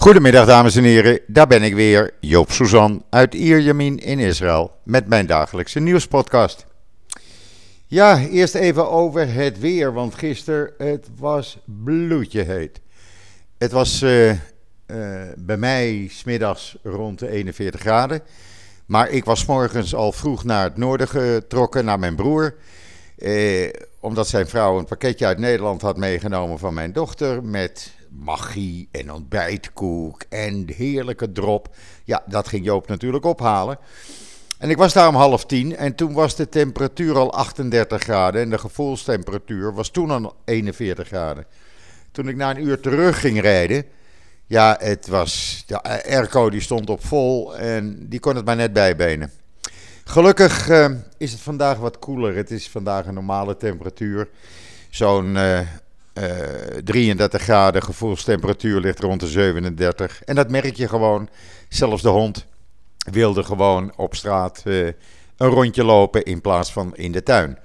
Goedemiddag dames en heren, daar ben ik weer, Joop Suzan uit Ierjamin in Israël met mijn dagelijkse nieuwspodcast. Ja, eerst even over het weer, want gisteren het was bloedje heet. Het was uh, uh, bij mij smiddags rond de 41 graden, maar ik was morgens al vroeg naar het noorden getrokken, naar mijn broer. Eh, omdat zijn vrouw een pakketje uit Nederland had meegenomen van mijn dochter met magie en ontbijtkoek en heerlijke drop. Ja, dat ging Joop natuurlijk ophalen. En ik was daar om half tien en toen was de temperatuur al 38 graden en de gevoelstemperatuur was toen al 41 graden. Toen ik na een uur terug ging rijden, ja, het was, de airco die stond op vol en die kon het maar net bijbenen. Gelukkig uh, is het vandaag wat koeler. Het is vandaag een normale temperatuur. Zo'n uh, 33 graden, gevoelstemperatuur ligt rond de 37. En dat merk je gewoon. Zelfs de hond wilde gewoon op straat uh, een rondje lopen in plaats van in de tuin.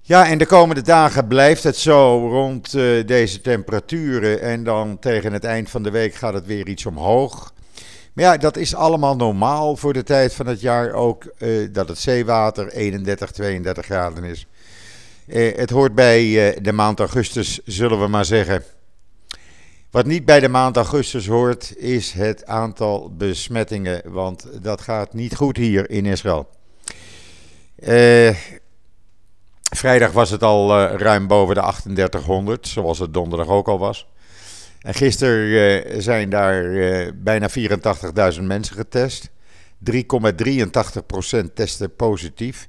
Ja, en de komende dagen blijft het zo rond uh, deze temperaturen. En dan tegen het eind van de week gaat het weer iets omhoog. Maar ja, dat is allemaal normaal voor de tijd van het jaar ook. Dat het zeewater 31, 32 graden is. Uh, het hoort bij uh, de maand augustus, zullen we maar zeggen. Wat niet bij de maand augustus hoort, is het aantal besmettingen. Want dat gaat niet goed hier in Israël. vrijdag was het al ruim boven de 3800, zoals het donderdag ook al was. En gisteren zijn daar bijna 84.000 mensen getest. 3,83% testen positief.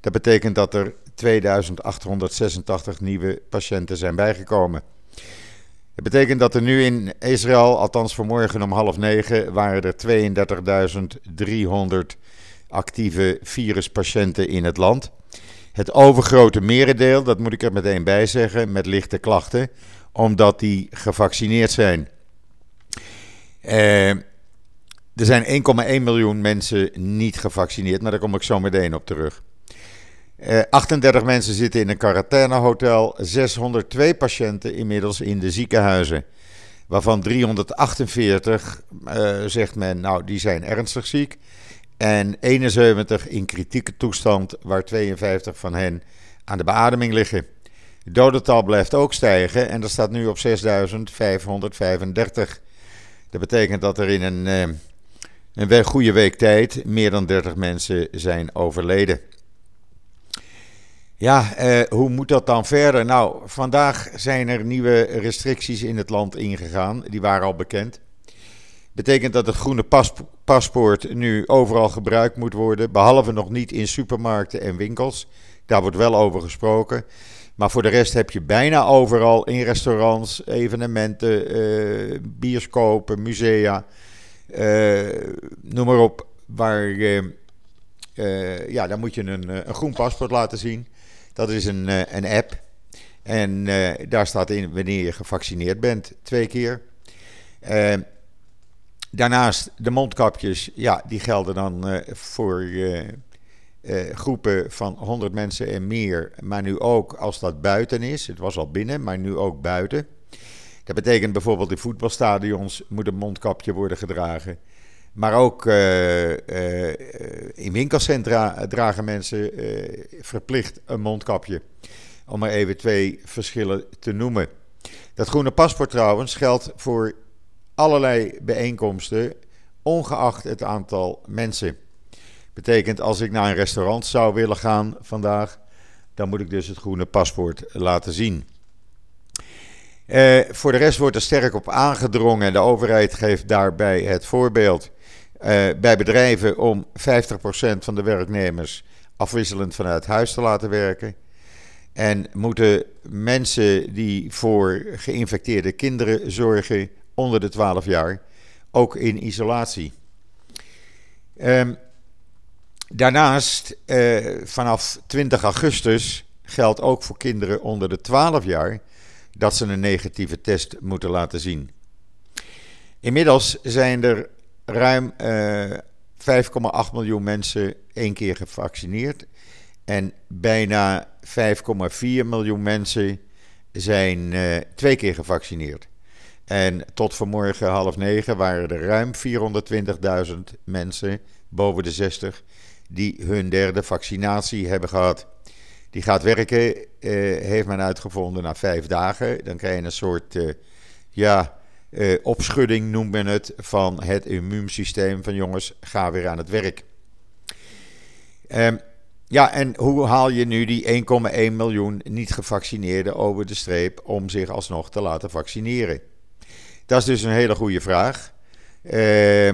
Dat betekent dat er 2886 nieuwe patiënten zijn bijgekomen. Dat betekent dat er nu in Israël, althans vanmorgen om half negen, waren er 32.300 actieve viruspatiënten in het land. Het overgrote merendeel, dat moet ik er meteen bij zeggen, met lichte klachten omdat die gevaccineerd zijn. Uh, er zijn 1,1 miljoen mensen niet gevaccineerd, maar daar kom ik zo meteen op terug. Uh, 38 mensen zitten in een quarantainehotel, 602 patiënten inmiddels in de ziekenhuizen. Waarvan 348, uh, zegt men, nou die zijn ernstig ziek. En 71 in kritieke toestand, waar 52 van hen aan de beademing liggen. Het dodental blijft ook stijgen en dat staat nu op 6535. Dat betekent dat er in een, eh, een goede week tijd meer dan 30 mensen zijn overleden. Ja, eh, hoe moet dat dan verder? Nou, vandaag zijn er nieuwe restricties in het land ingegaan. Die waren al bekend. Betekent dat het groene pas paspoort nu overal gebruikt moet worden, behalve nog niet in supermarkten en winkels. Daar wordt wel over gesproken. Maar voor de rest heb je bijna overal in restaurants, evenementen, uh, bioscopen, musea, uh, noem maar op, waar uh, ja, dan moet je een, een groen paspoort laten zien. Dat is een, een app. En daar staat in wanneer je gevaccineerd bent, twee keer. daarnaast de mondkapjes, ja, die gelden dan voor eh, groepen van 100 mensen en meer, maar nu ook als dat buiten is. Het was al binnen, maar nu ook buiten. Dat betekent bijvoorbeeld in voetbalstadions moet een mondkapje worden gedragen. Maar ook uh, uh, in winkelcentra dragen mensen verplicht een mondkapje. Om maar even twee verschillen te noemen. Dat groene paspoort trouwens geldt voor allerlei bijeenkomsten, ongeacht het aantal mensen. Betekent als ik naar een restaurant zou willen gaan vandaag, dan moet ik dus het groene paspoort laten zien. Eh, voor de rest wordt er sterk op aangedrongen. De overheid geeft daarbij het voorbeeld eh, bij bedrijven om 50% van de werknemers afwisselend vanuit huis te laten werken. En moeten mensen die voor geïnfecteerde kinderen zorgen onder de 12 jaar ook in isolatie. Um, Daarnaast, eh, vanaf 20 augustus geldt ook voor kinderen onder de 12 jaar dat ze een negatieve test moeten laten zien. Inmiddels zijn er ruim uh, eh, 5,8 miljoen mensen één keer gevaccineerd en bijna 5,4 miljoen mensen zijn uh, twee keer gevaccineerd. En tot vanmorgen half negen waren er ruim 420.000 mensen boven de 60 die hun derde vaccinatie hebben gehad. Die gaat werken, eh, heeft men uitgevonden, na vijf dagen. Dan krijg je een soort eh, ja, eh, opschudding, noemt men het, van het immuunsysteem. Van jongens, ga weer aan het werk. Um, ja, en hoe haal je nu die 1,1 miljoen niet gevaccineerden over de streep om zich alsnog te laten vaccineren? Dat is dus een hele goede vraag. Uh,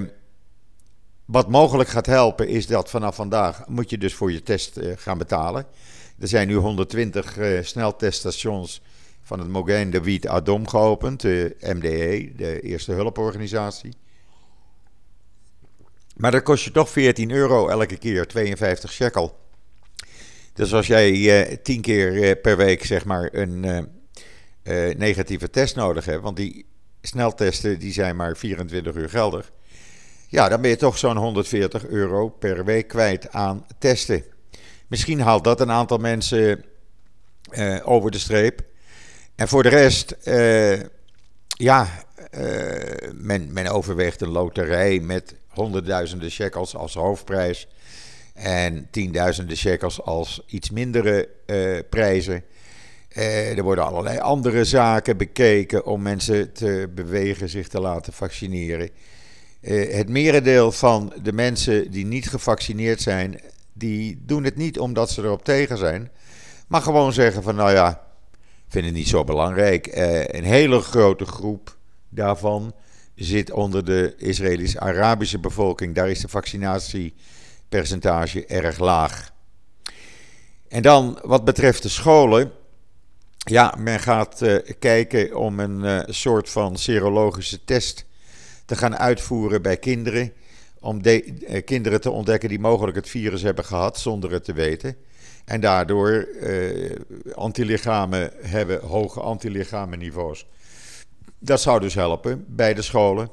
wat mogelijk gaat helpen is dat vanaf vandaag moet je dus voor je test uh, gaan betalen. Er zijn nu 120 uh, eh, snelteststations van het Mogaine de Wiet Adom geopend, de MDE, de Eerste Hulporganisatie. Maar dat kost je toch 14 euro elke keer, 52 shekel. Dus als jij uh, tien keer uh, per week zeg maar een uh, negatieve test nodig hebt, want die sneltesten die zijn maar 24 uur geldig. Ja, dan ben je toch zo'n 140 euro per week kwijt aan testen. Misschien haalt dat een aantal mensen over de streep. En voor de rest, ja, men, men overweegt een loterij met honderdduizenden shekels als hoofdprijs. En tienduizenden shekels als iets mindere uh, prijzen. Er worden allerlei andere zaken bekeken om mensen te bewegen zich te laten vaccineren. Het merendeel van de mensen die niet gevaccineerd zijn, die doen het niet omdat ze erop tegen zijn. Maar gewoon zeggen van nou ja, vind het niet zo belangrijk. een hele grote groep daarvan zit onder de Israëlisch-Arabische bevolking. Daar is de vaccinatie percentage erg laag. En dan wat betreft de scholen. Ja, men gaat uh, kijken om een uh, soort van serologische test te gaan uitvoeren bij kinderen. Om de, kinderen te ontdekken die mogelijk het virus hebben gehad zonder het te weten. En daardoor antilichamen hebben, hoge antilichamenniveaus. Dat zou dus helpen bij de scholen.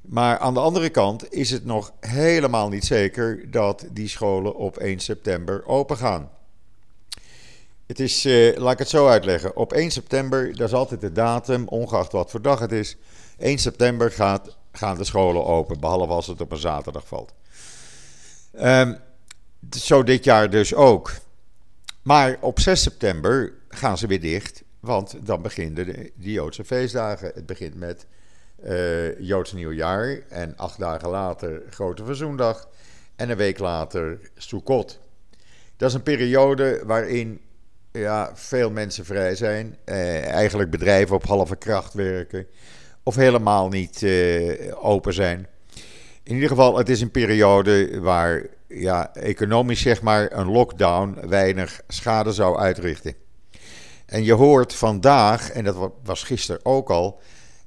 Maar aan de andere kant is het nog helemaal niet zeker dat die scholen op 1 september open gaan. Het is, eh, laat ik het zo uitleggen. Op 1 september, dat is altijd de datum, ongeacht wat voor dag het is. 1 september gaat, gaan de scholen open, behalve als het op een zaterdag valt. Um, zo dit jaar dus ook. Maar op 6 september gaan ze weer dicht, want dan beginnen de, Joodse feestdagen. Het begint met uh, Joods Nieuwjaar. En acht dagen later Grote Verzoendag. En een week later Sukkot. Dat is een periode waarin ja, veel mensen vrij zijn. Eh, eigenlijk bedrijven op halve kracht werken. Of helemaal niet eh, open zijn. In ieder geval, het is een periode waar ja, economisch zeg maar een lockdown weinig schade zou uitrichten. En je hoort vandaag, en dat was gisteren ook al,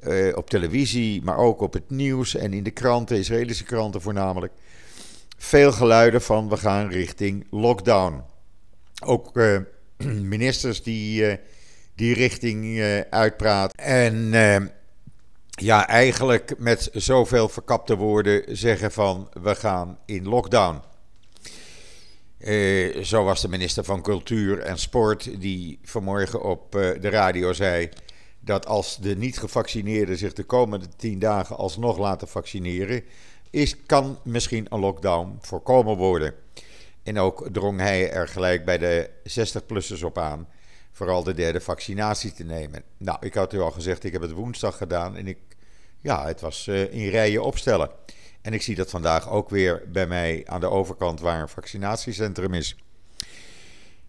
uh, op televisie, maar ook op het nieuws en in de kranten, Israëlische kranten voornamelijk, veel geluiden van we gaan richting lockdown. Ook uh, ministers die uh, die richting uitpraten. En ja, eigenlijk met zoveel verkapte woorden zeggen van we gaan in lockdown. Zo was de minister van Cultuur en Sport die vanmorgen op de radio zei dat als de niet-gevaccineerden zich de komende tien dagen alsnog laten vaccineren, is, kan misschien een lockdown voorkomen worden. En ook drong hij er gelijk bij de 60-plussers op aan, vooral de derde vaccinatie te nemen. Nou, ik had u al gezegd, ik heb het woensdag gedaan en ik, ja, het was uh, in rijen opstellen. En ik zie dat vandaag ook weer bij mij aan de overkant waar een vaccinatiecentrum is.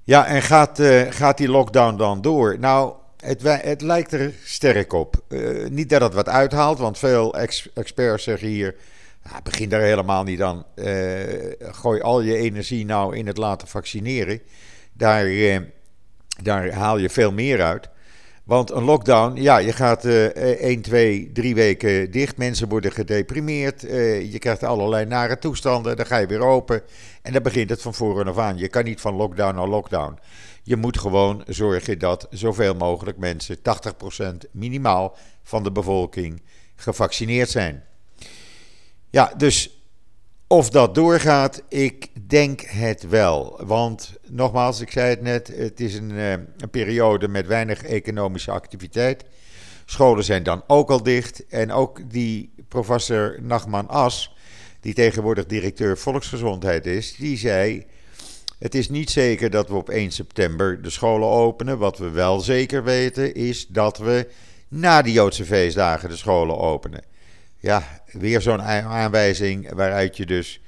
Ja, en gaat, uh, gaat die lockdown dan door? Nou, het, het, lijkt er sterk op. Uh, niet dat het wat uithaalt, want veel ex experts zeggen hier. Nou, begin daar helemaal niet aan. Uh, gooi al je energie nou in het laten vaccineren. Daar, daar haal je veel meer uit. Want een lockdown, ja, je gaat 1, 2, 3 weken dicht. Mensen worden gedeprimeerd. je krijgt allerlei nare toestanden. Dan ga je weer open. En dan begint het van voren af aan. Je kan niet van lockdown naar lockdown. Je moet gewoon zorgen dat zoveel mogelijk mensen, 80% minimaal van de bevolking, gevaccineerd zijn. Ja, dus of dat doorgaat, ik denk het wel. Want nogmaals, ik zei het net, het is een, eh, een periode met weinig economische activiteit. Scholen zijn dan ook al dicht. En ook die professor Nachman As, die tegenwoordig directeur volksgezondheid is, die zei. Het is niet zeker dat we op 1 september de scholen openen. Wat we wel zeker weten is dat we na de Joodse feestdagen de scholen openen. Ja, weer zo'n aanwijzing waaruit je dus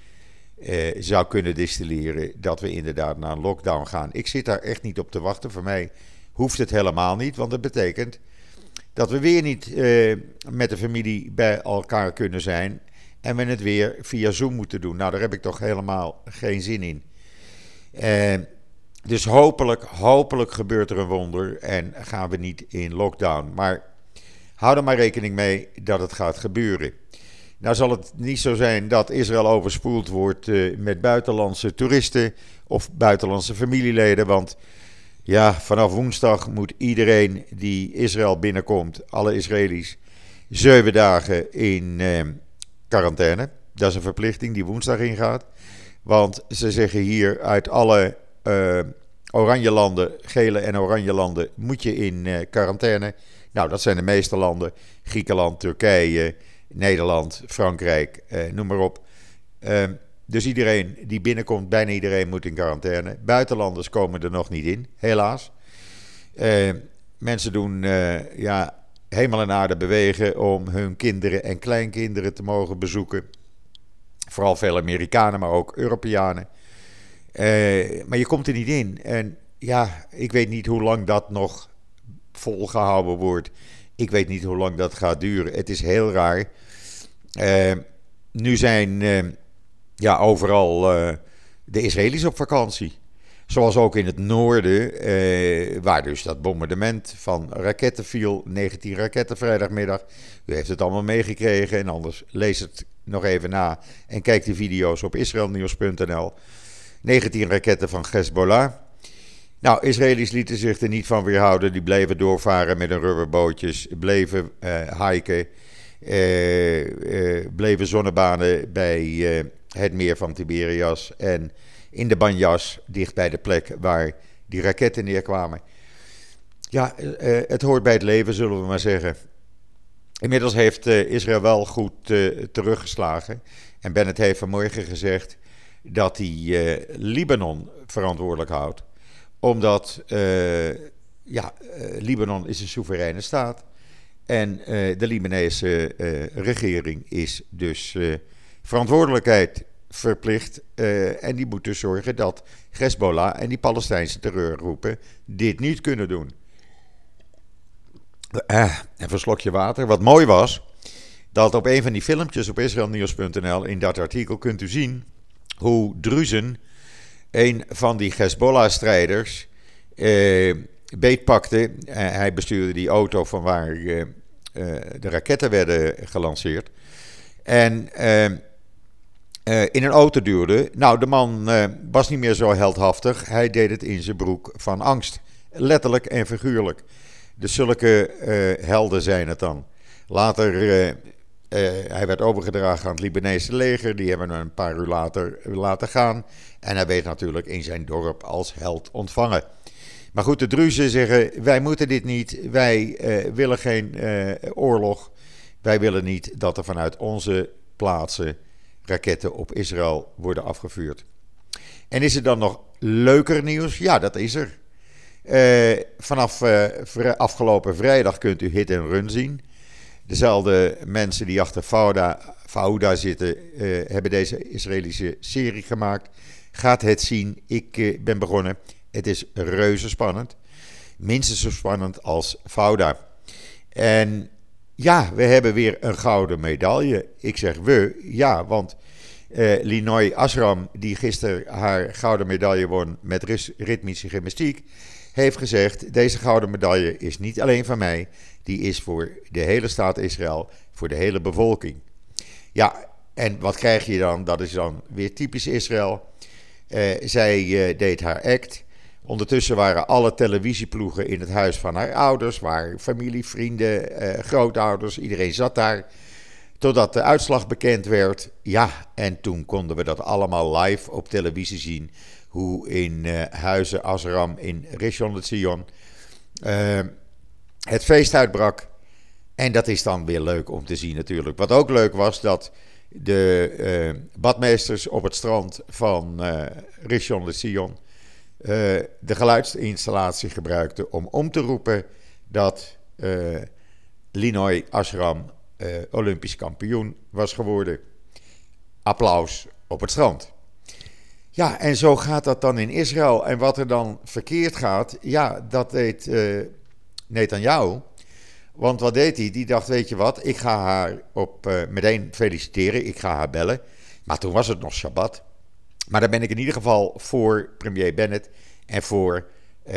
eh, zou kunnen distilleren dat we inderdaad naar een lockdown gaan. Ik zit daar echt niet op te wachten. Voor mij hoeft het helemaal niet, want dat betekent dat we weer niet eh, met de familie bij elkaar kunnen zijn en we het weer via Zoom moeten doen. Nou, daar heb ik toch helemaal geen zin in. Uh, dus hopelijk, hopelijk gebeurt er een wonder en gaan we niet in lockdown. Maar hou er maar rekening mee dat het gaat gebeuren. Nou zal het niet zo zijn dat Israël overspoeld wordt uh, met buitenlandse toeristen of buitenlandse familieleden. Want ja, vanaf woensdag moet iedereen die Israël binnenkomt, alle Israëli's, zeven dagen in uh, quarantaine. Dat is een verplichting die woensdag ingaat. Want ze zeggen hier uit alle uh, oranje landen, gele en oranje landen, moet je in quarantaine. Nou, dat zijn de meeste landen. Griekenland, Turkije, Nederland, Frankrijk, uh, noem maar op. Ehm, dus iedereen die binnenkomt, bijna iedereen moet in quarantaine. Buitenlanders komen er nog niet in, helaas. Ehm, mensen doen ja, helemaal en aarde bewegen om hun kinderen en kleinkinderen te mogen bezoeken. Vooral veel Amerikanen, maar ook Europeanen. Uh, maar je komt er niet in. En ja, ik weet niet hoe lang dat nog volgehouden wordt. Ik weet niet hoe lang dat gaat duren. Het is heel raar. Uh, nu zijn uh, ja, overal de Israëli's op vakantie. Zoals ook in het noorden, waar dus dat bombardement van raketten viel. 19 raketten vrijdagmiddag. U heeft het allemaal meegekregen. En anders lees het nog even na en kijk de video's op israelnieuws.nl. 19 raketten van Hezbollah. Nou, Israëli's lieten zich er niet van weerhouden. Die bleven doorvaren met hun rubberbootjes, bleven uh, hiken, uh, bleven zonnebanen bij het meer van Tiberias en in de Banjas, dicht bij de plek waar die raketten neerkwamen. Ja, het hoort bij het leven, zullen we maar zeggen. Inmiddels heeft Israël wel goed teruggeslagen. En Bennett heeft vanmorgen gezegd dat hij Libanon verantwoordelijk houdt. Omdat uh, ja, uh, Libanon is een soevereine staat. En de Libanese regering is dus verantwoordelijkheid verplicht. en die moet dus zorgen dat Hezbollah en die Palestijnse terreurgroepen dit niet kunnen doen. even een slokje water. Wat mooi was, dat op een van die filmpjes op israelnieuws.nl in dat artikel kunt u zien hoe Druzen, een van die Hezbollah-strijders, eh, beetpakte. Uh, hij bestuurde die auto van waar uh, de raketten werden gelanceerd. En in een auto duwde. Nou, de man was niet meer zo heldhaftig. Hij deed het in zijn broek van angst. Letterlijk en figuurlijk. Dus zulke helden zijn het dan. Later uh, hij werd overgedragen aan het Libanese leger. Die hebben hem een paar uur later laten gaan. En hij werd natuurlijk in zijn dorp als held ontvangen. Maar goed, de Druzen zeggen: wij moeten dit niet. Wij uh, willen geen uh, oorlog. Wij willen niet dat er vanuit onze plaatsen raketten op Israël worden afgevuurd. En is er dan nog leuker nieuws? Ja, dat is er. vanaf afgelopen vrijdag kunt u hit en run zien. Dezelfde mensen die achter Fauda, Fauda zitten, uh, hebben deze Israëlische serie gemaakt. Gaat het zien. Ik uh, ben begonnen. Het is reuze spannend. Minstens zo spannend als Fauda. En ja, we hebben weer een gouden medaille. Ik zeg we, ja, want uh, Linoy Asram, die gisteren haar gouden medaille won met ritmische gymnastiek, heeft gezegd: deze gouden medaille is niet alleen van mij, die is voor de hele staat Israël, voor de hele bevolking. Ja, en wat krijg je dan? Dat is dan weer typisch Israël. Uh, zij uh, deed haar act. Ondertussen waren alle televisieploegen in het huis van haar ouders, waar familie, vrienden, uh, grootouders, iedereen zat daar. Totdat de uitslag bekend werd. Ja, en toen konden we dat allemaal live op televisie zien. Hoe in huizen Azram in Rishon LeZion het feest uitbrak. En dat is dan weer leuk om te zien natuurlijk. Wat ook leuk was, dat de uh, badmeesters op het strand van uh, Rishon LeZion uh, de geluidsinstallatie gebruikten om om te roepen dat uh, Linoy Ashram Olympisch kampioen was geworden. Applaus op het strand. Ja, en zo gaat dat dan in Israël. En wat er dan verkeerd gaat, ja, dat deed Netanyahu. Want wat deed hij? Die dacht, weet je wat, ik ga haar op, uh, meteen feliciteren, ik ga haar bellen. Maar toen was het nog Shabbat. Maar dan ben ik in ieder geval voor premier Bennett en voor uh,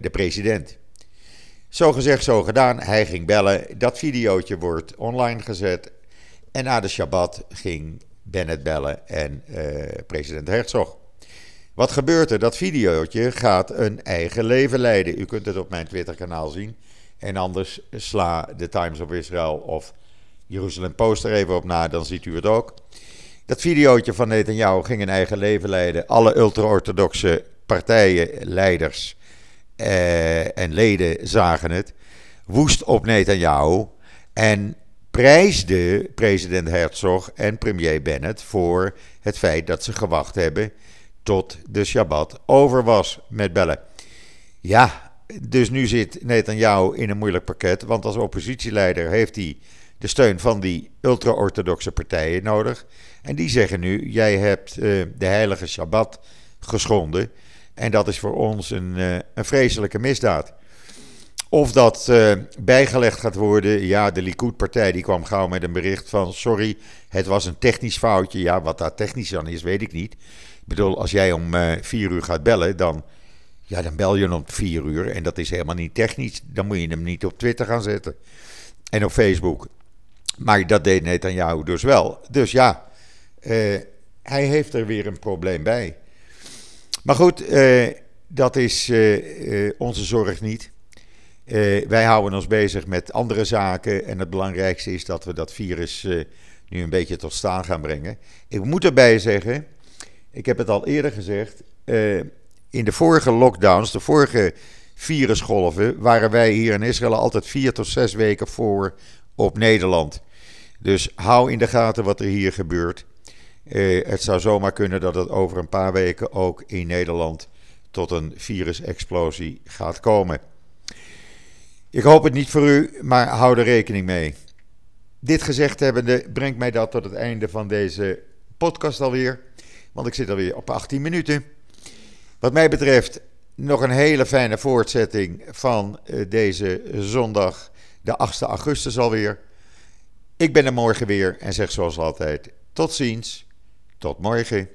de president. Zo gezegd, zo gedaan. Hij ging bellen. Dat videootje wordt online gezet. En na de Shabbat ging Bennett bellen en uh, president Herzog. Wat gebeurt er? Dat videootje gaat een eigen leven leiden. U kunt het op mijn Twitter-kanaal zien. En anders sla de Times of Israel of Jerusalem Post er even op na, dan ziet u het ook. Dat videootje van Netanyahu ging een eigen leven leiden. Alle ultra-orthodoxe partijen, leiders eh, en leden zagen het. Woest op Netanyahu. En prijsde president Herzog en premier Bennett voor het feit dat ze gewacht hebben tot de Shabbat over was met bellen. Ja, dus nu zit Netanyahu in een moeilijk pakket, want als oppositieleider heeft hij de steun van die ultra-orthodoxe partijen nodig. En die zeggen nu: jij hebt uh, de heilige Shabbat geschonden. En dat is voor ons een, uh, een vreselijke misdaad. Of dat uh, bijgelegd gaat worden. Ja, de Likud-partij die kwam gauw met een bericht van: sorry, het was een technisch foutje. Ja, wat daar technisch dan is, weet ik niet. Bedoel, als jij om uh, vier uur gaat bellen, dan, ja, dan bel je hem om vier uur. En dat is helemaal niet technisch. Dan moet je hem niet op Twitter gaan zetten. En op Facebook. Maar dat deed Netanyahu dus wel. Dus ja, uh, hij heeft er weer een probleem bij. Maar goed, dat is onze zorg niet. Wij houden ons bezig met andere zaken. En het belangrijkste is dat we dat virus nu een beetje tot staan gaan brengen. Ik moet erbij zeggen, ik heb het al eerder gezegd. Uh, in de vorige lockdowns, de vorige virusgolven, waren wij hier in Israël altijd vier tot zes weken voor op Nederland. Dus hou in de gaten wat er hier gebeurt. het zou zomaar kunnen dat het over een paar weken ook in Nederland tot een virusexplosie gaat komen. Ik hoop het niet voor u, maar hou er rekening mee. Dit gezegd hebbende brengt mij dat tot het einde van deze podcast alweer. Want ik zit alweer op 18 minuten. Wat mij betreft nog een hele fijne voortzetting van eh, deze zondag, de 8e augustus alweer. Ik ben er morgen weer en zeg zoals altijd: tot ziens, tot morgen.